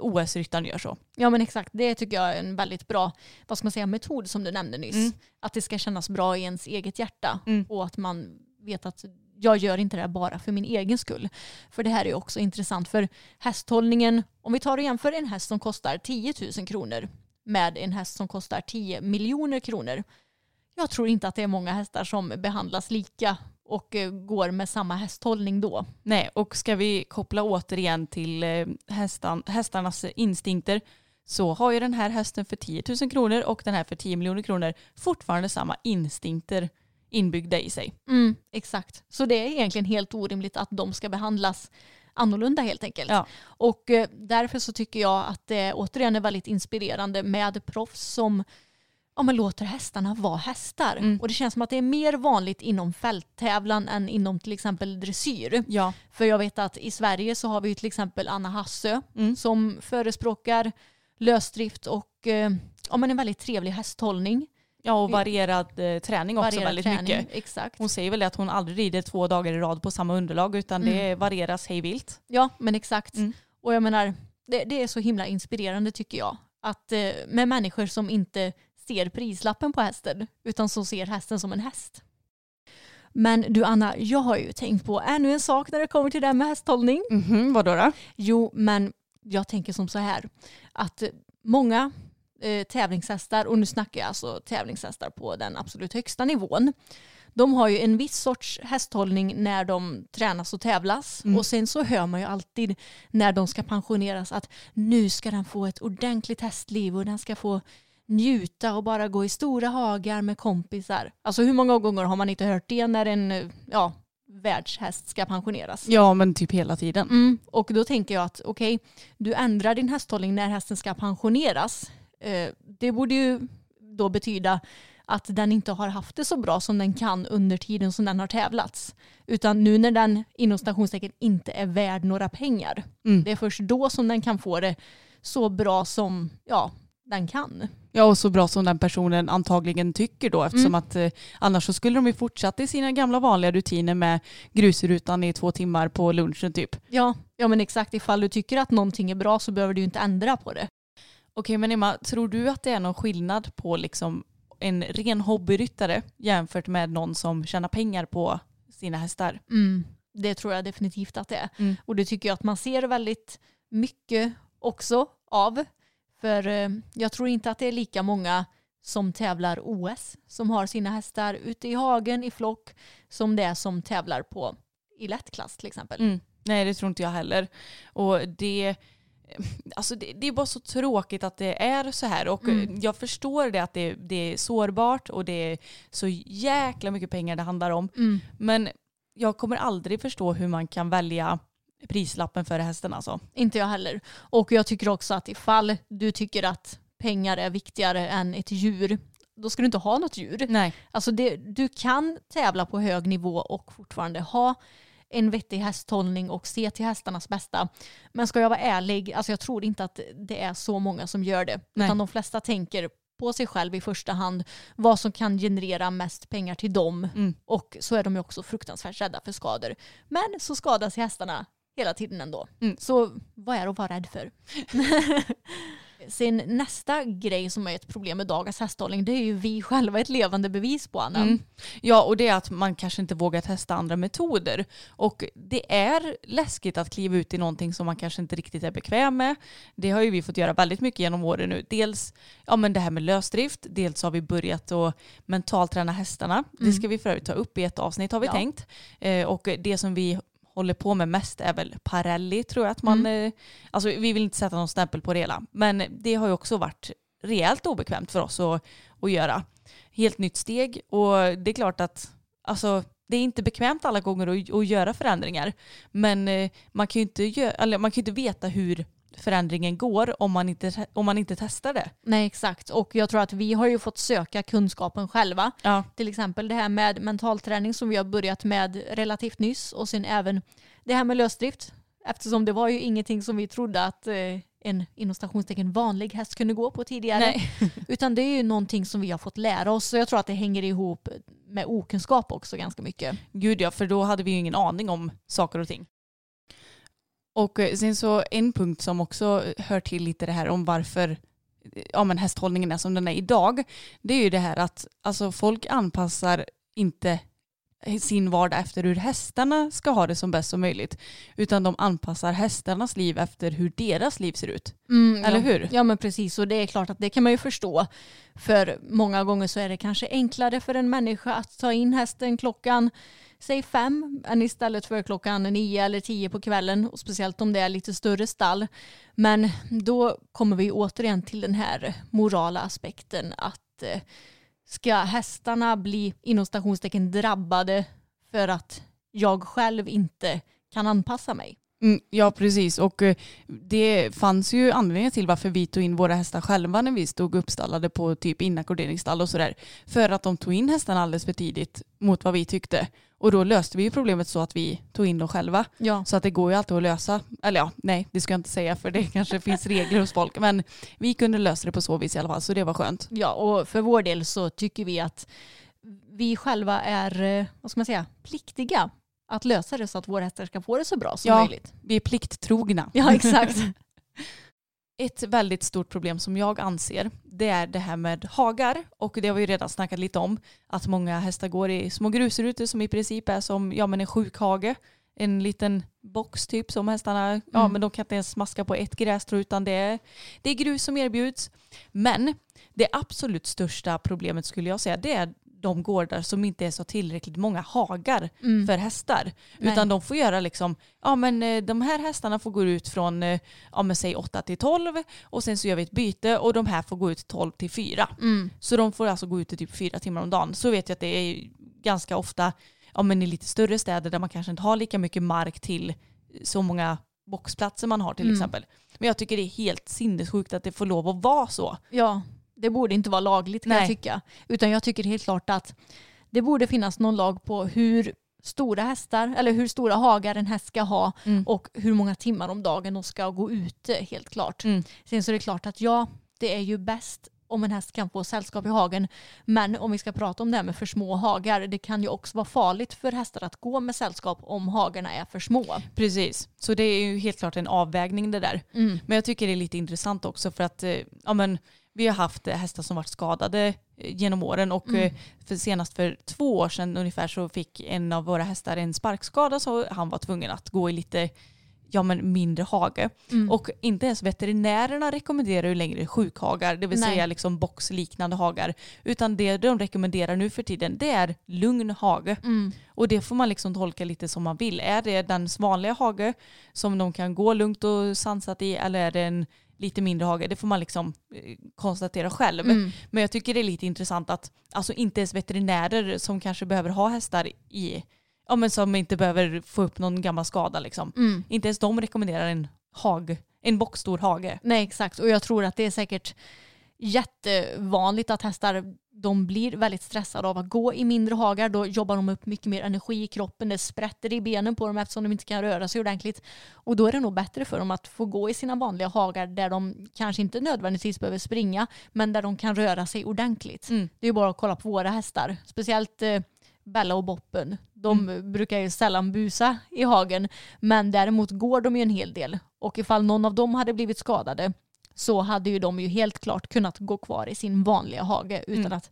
OS-ryttaren gör så. ja men exakt, det tycker jag är en väldigt bra vad ska man säga, metod som du nämnde nyss. Mm. Att det ska kännas bra i ens eget hjärta Mm. och att man vet att jag gör inte det här bara för min egen skull. För det här är också intressant för hästhållningen, om vi tar och jämför en häst som kostar 10 000 kronor med en häst som kostar 10 miljoner kronor. Jag tror inte att det är många hästar som behandlas lika och eh, går med samma hästhållning då. Nej, och ska vi koppla återigen till eh, hästan, hästarnas instinkter så har ju den här hästen för 10 000 kronor och den här för 10 miljoner kronor fortfarande samma instinkter inbyggda i sig. Mm, exakt. Så det är egentligen helt orimligt att de ska behandlas annorlunda helt enkelt. Ja. Och eh, därför så tycker jag att det återigen är väldigt inspirerande med proffs som ja, men låter hästarna vara hästar. Mm. Och det känns som att det är mer vanligt inom fälttävlan än inom till exempel dressyr. Ja. För jag vet att i Sverige så har vi till exempel Anna Hassö Mm. som förespråkar lösdrift och eh, ja, men en väldigt trevlig hästhållning. Ja, och varierad eh, träning också Varierad väldigt träning, mycket. Exakt. Hon säger väl att hon aldrig rider två dagar i rad på samma underlag utan det varieras hej vilt. Ja, men exakt. Mm. Och jag menar, det, det är så himla inspirerande tycker jag. Att eh, med människor som inte ser prislappen på hästen utan som ser hästen som en häst. Men du Anna, jag har ju tänkt på ännu en sak när det kommer till det här med hästhållning. Mhm, vadå då? Jo, men jag tänker som så här att många eh, tävlingshästar, och nu snackar jag alltså tävlingshästar på den absolut högsta nivån, de har ju en viss sorts hästhållning när de tränas och tävlas. Mm. Och sen så hör man ju alltid när de ska pensioneras att nu ska den få ett ordentligt hästliv och den ska få njuta och bara gå i stora hagar med kompisar. Alltså hur många gånger har man inte hört det när en ja, världshäst ska pensioneras? Ja men typ hela tiden. Mm, och då tänker jag att okej, du ändrar din hästhållning när hästen ska pensioneras. Eh, det borde ju då betyda att den inte har haft det så bra som den kan under tiden som den har tävlats. Utan nu när den inom stationstecken inte är värd några pengar. Mm. Det är först då som den kan få det så bra som ja, den kan. Ja och så bra som den personen antagligen tycker då eftersom Mm. att eh, annars så skulle de ju fortsätta i sina gamla vanliga rutiner med grusrutan i två timmar på lunchen typ. Ja, ja men exakt. Ifall du tycker att någonting är bra så behöver du ju inte ändra på det. Okej men Emma, tror du att det är någon skillnad på liksom en ren hobbyryttare jämfört med någon som tjänar pengar på sina hästar? Mm, det tror jag definitivt att det är. Mm. Och det tycker jag att man ser väldigt mycket också av. För eh, jag tror inte att det är lika många som tävlar OS som har sina hästar ute i hagen i flock som det är som tävlar på i lättklass till exempel. Mm. Nej det tror inte jag heller. Och det, alltså det, det är bara så tråkigt att det är så här. Och Mm. jag förstår det att det, det är sårbart och det är så jäkla mycket pengar det handlar om. Mm. Men jag kommer aldrig förstå hur man kan välja prislappen för hästen alltså. Inte jag heller. Och jag tycker också att ifall du tycker att pengar är viktigare än ett djur, då ska du inte ha något djur. Nej. Alltså det, du kan tävla på hög nivå och fortfarande ha en vettig hästhållning och se till hästarnas bästa. Men ska jag vara ärlig, alltså jag tror inte att det är så många som gör det. Nej. Utan de flesta tänker på sig själv i första hand, vad som kan generera mest pengar till dem. Mm. Och så är de ju också fruktansvärt rädda för skador. Men så skadas hästarna hela tiden ändå. Mm. Så vad är att vara rädd för? Sen nästa grej som är ett problem med dagens hästhållning det är ju vi själva ett levande bevis på Anna. Mm. Ja, och det är att man kanske inte vågar testa andra metoder. Och det är läskigt att kliva ut i någonting som man kanske inte riktigt är bekväm med. Det har ju vi fått göra väldigt mycket genom åren nu. Dels ja, men det här med lösdrift, dels har vi börjat att mentalträna hästarna. Det ska vi för övrigt ta upp i ett avsnitt har vi Mm. Ja. tänkt. Eh, och det som vi håller på med mest är väl parelli tror jag att man, Mm. eh, alltså vi vill inte sätta någon stämpel på det hela. Men det har ju också varit rejält obekvämt för oss att, att göra. Helt nytt steg och det är klart att alltså, det är inte bekvämt alla gånger att, att göra förändringar. Men eh, man kan ju inte, gö- eller, man kan ju inte veta hur förändringen går om man, inte, om man inte testar det. Nej exakt och jag tror att vi har ju fått söka kunskapen själva. Ja. Till exempel det här med mentalträning som vi har börjat med relativt nyss och sen även det här med lösdrift. Eftersom det var ju ingenting som vi trodde att eh, en inom stationstecken vanlig häst kunde gå på tidigare. Nej. Utan det är ju någonting som vi har fått lära oss. Så jag tror att det hänger ihop med okunskap också ganska mycket. Gud ja, för då hade vi ju ingen aning om saker och ting. Och eh, sen så en punkt som också hör till lite det här om varför eh, ja, men hästhållningen är som den är idag. Det är ju det här att alltså, folk anpassar inte sin vardag efter hur hästarna ska ha det som bäst som möjligt. Utan de anpassar hästarnas liv efter hur deras liv ser ut. Eller ja. hur? Ja men precis och det är klart att det kan man ju förstå. För många gånger så är det kanske enklare för en människa att ta in hästen klockan säg fem än istället för klockan nio eller tio på kvällen och speciellt om det är lite större stall. Men då kommer vi återigen till den här morala aspekten att eh, ska hästarna bli inom stationstecken drabbade för att jag själv inte kan anpassa mig? Mm, ja precis och eh, det fanns ju anledningar till varför vi tog in våra hästar själva när vi stod uppstallade på typ inackorderingsstall och sådär. För att de tog in hästarna alldeles för tidigt mot vad vi tyckte. Och då löste vi ju problemet så att vi tog in dem själva. Ja. Så att det går ju alltid att lösa. Eller ja, nej det ska jag inte säga för det kanske finns regler hos folk. Men vi kunde lösa det på så vis i alla fall så det var skönt. ja, och för vår del så tycker vi att vi själva är, eh, vad ska man säga, pliktiga att lösa det så att våra hästar ska få det så bra som Ja. möjligt. Vi är plikttrogna. Ja, exakt. Ett väldigt stort problem som jag anser det är det här med hagar och det har vi ju redan snackat lite om att många hästar går i små grusrutor som i princip är som ja, men en sjukhage. En liten box typ som hästarna, ja Mm. men de kan inte ens smaska på ett grästrå utan det är, det är grus som erbjuds. Men det absolut största problemet skulle jag säga det är de gårdar som inte ens har tillräckligt många hagar Mm. för hästar. Nej. Utan de får göra liksom, ja men eh, de här hästarna får gå ut från, eh, ja men säg 8 till 12 och sen så gör vi ett byte och de här får gå ut 12 till 4. Mm. Så de får alltså gå ut i typ fyra timmar om dagen. Så vet jag att det är ganska ofta, ja men i lite större städer där man kanske inte har lika mycket mark till så många boxplatser man har till Mm. exempel. Men jag tycker det är helt sinnessjukt att det får lov att vara så. Ja, det borde inte vara lagligt kan Nej. jag tycka. Utan jag tycker helt klart att det borde finnas någon lag på hur stora hästar, eller hur stora hagar en häst ska ha Mm. och hur många timmar om dagen de ska gå ute helt klart. Mm. Sen så är det klart att ja, det är ju bäst om en häst kan få sällskap i hagen. Men om vi ska prata om det här med för små hagar, det kan ju också vara farligt för hästar att gå med sällskap om hagarna är för små. Precis, så det är ju helt klart en avvägning det där. Mm. Men jag tycker det är lite intressant också för att eh, ja, men, vi har haft hästar som varit skadade eh, genom åren och Mm. eh, för senast för två år sedan ungefär så fick en av våra hästar en sparkskada så han var tvungen att gå i lite ja, men mindre hage. Mm. Och inte ens veterinärerna rekommenderar ju längre sjukhagar, det vill Nej. säga liksom boxliknande hagar. Utan det de rekommenderar nu för tiden det är lugn hage. Mm. Och det får man liksom tolka lite som man vill. Är det den vanliga hage som de kan gå lugnt och sansat i eller är det en lite mindre hage? Det får man liksom eh, konstatera själv. Mm. Men jag tycker det är lite intressant att alltså inte ens veterinärer som kanske behöver ha hästar i, ja men som inte behöver få upp någon gammal skada liksom. Mm. Inte ens de rekommenderar en hag, en boxstor hage. Nej exakt och jag tror att det är säkert jättevanligt att hästar de blir väldigt stressade av att gå i mindre hagar. Då jobbar de upp mycket mer energi i kroppen. Det sprätter i benen på dem eftersom de inte kan röra sig ordentligt. Och då är det nog bättre för dem att få gå i sina vanliga hagar där de kanske inte nödvändigtvis behöver springa men där de kan röra sig ordentligt. Mm. Det är bara att kolla på våra hästar. Speciellt eh, Bella och Boppen. De brukar ju sällan busa i hagen men däremot går de ju en hel del. Och ifall någon av dem hade blivit skadade så hade ju de ju helt klart kunnat gå kvar i sin vanliga hage utan Mm. att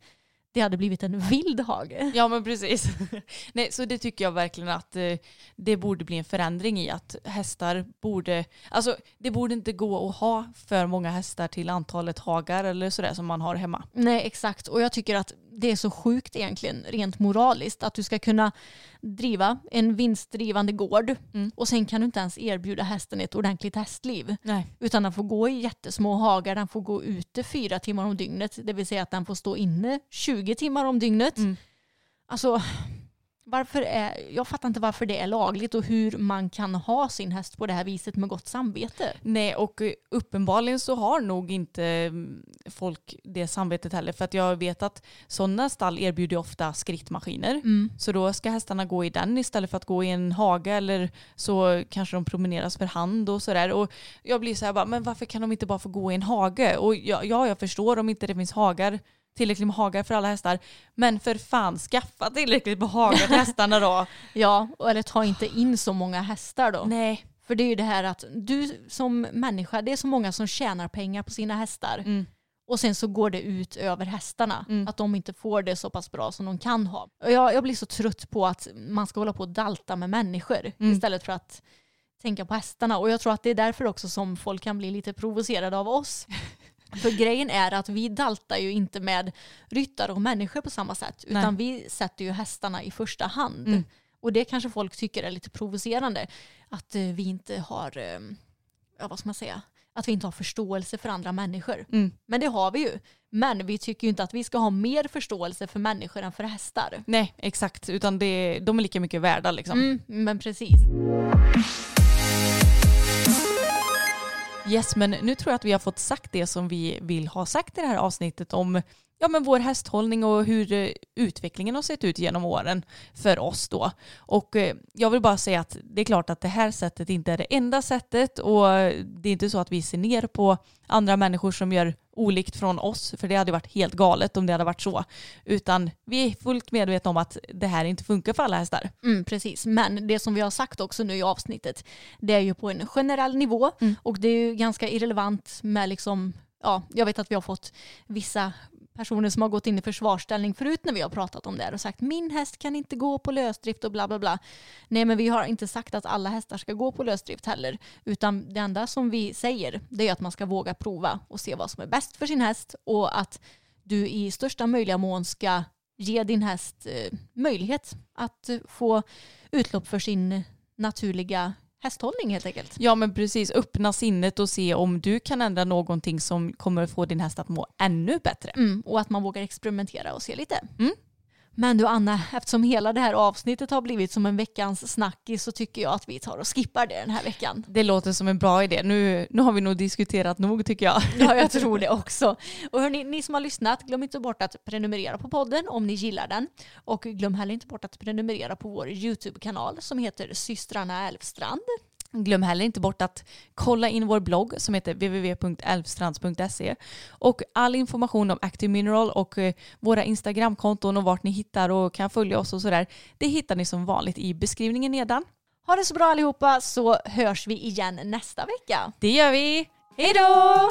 det hade blivit en vild hage. Ja men precis. Nej, så det tycker jag verkligen att eh, det borde bli en förändring i att hästar borde, alltså det borde inte gå att ha för många hästar till antalet hagar eller sådär som man har hemma. Nej exakt och jag tycker att det är så sjukt egentligen rent moraliskt att du ska kunna driva en vinstdrivande gård Mm. och sen kan du inte ens erbjuda hästen ett ordentligt hästliv. Nej. Utan den får gå i jättesmå hagar, den får gå ute fyra timmar om dygnet. Det vill säga att den får stå inne 20 timmar om dygnet. Mm. Alltså, varför är, jag fattar inte varför det är lagligt och hur man kan ha sin häst på det här viset med gott samvete. Nej och eh, uppenbarligen så har nog inte mm, folk det samvetet heller för att jag vet att sådana stall erbjuder ofta skrittmaskiner. Så då ska hästarna gå i den istället för att gå i en hage eller så kanske de promeneras för hand och sådär. Och jag blir så här bara, men varför kan de inte bara få gå i en hage? Och ja, ja jag förstår om inte det finns hagar, tillräckligt med hagar för alla hästar. Men för fan skaffa tillräckligt med hagar till hästarna då. Ja, eller ta inte in så många hästar då. Nej. För det är ju det här att du som människa, det är så många som tjänar pengar på sina hästar. Mm. Och sen så går det ut över hästarna. Mm. Att de inte får det så pass bra som de kan ha. Och jag, jag blir så trött på att man ska hålla på och dalta med människor Mm. istället för att tänka på hästarna. Och jag tror att det är därför också som folk kan bli lite provocerade av oss. För grejen är att vi daltar ju inte med ryttare och människor på samma sätt. Utan vi sätter ju hästarna i första hand. Mm. Och det kanske folk tycker är lite provocerande. Att eh, vi inte har, eh, ja vad ska man säga, att vi inte har förståelse för andra människor. Mm. Men det har vi ju. Men vi tycker ju inte att vi ska ha mer förståelse för människor än för hästar. Nej, exakt. Utan det, de är lika mycket värda liksom. Mm, men precis. Yes, men nu tror jag att vi har fått sagt det som vi vill ha sagt i det här avsnittet om ja, men vår hästhållning och hur eh, utvecklingen har sett ut genom åren för oss då. Och eh, jag vill bara säga att det är klart att det här sättet inte är det enda sättet och det är inte så att vi ser ner på andra människor som gör olikt från oss, för det hade varit helt galet om det hade varit så. Utan vi är fullt medvetna om att det här inte funkar för alla hästar. Mm, precis, men det som vi har sagt också nu i avsnittet, det är ju på en generell nivå Mm. och det är ju ganska irrelevant med liksom Ja, jag vet att vi har fått vissa personer som har gått in i försvarsställning förut när vi har pratat om det här och sagt min häst kan inte gå på lösdrift och bla bla bla. Nej men vi har inte sagt att alla hästar ska gå på lösdrift heller utan det enda som vi säger det är att man ska våga prova och se vad som är bäst för sin häst och att du i största möjliga mån ska ge din häst eh, möjlighet att eh, få utlopp för sin naturliga hästhållning helt enkelt. Ja men precis, öppna sinnet och se om du kan ändra någonting som kommer få din häst att må ännu bättre. Mm, och att man vågar experimentera och se lite. Mm. Men du Anna, eftersom hela det här avsnittet har blivit som en veckans snackis så tycker jag att vi tar och skippar det den här veckan. Det låter som en bra idé. Nu, nu har vi nog diskuterat nog tycker jag. Ja, jag tror det också. Och hörni, ni som har lyssnat, glöm inte bort att prenumerera på podden om ni gillar den. Och glöm heller inte bort att prenumerera på vår YouTube-kanal som heter Systrarna Älvstrand. Glöm heller inte bort att kolla in vår blogg som heter www.elvstrands.se och all information om Active Mineral och eh, våra Instagramkonton och vart ni hittar och kan följa oss och sådär. Det hittar ni som vanligt i beskrivningen nedan. Ha det så bra allihopa så hörs vi igen nästa vecka. Det gör vi! Hej då!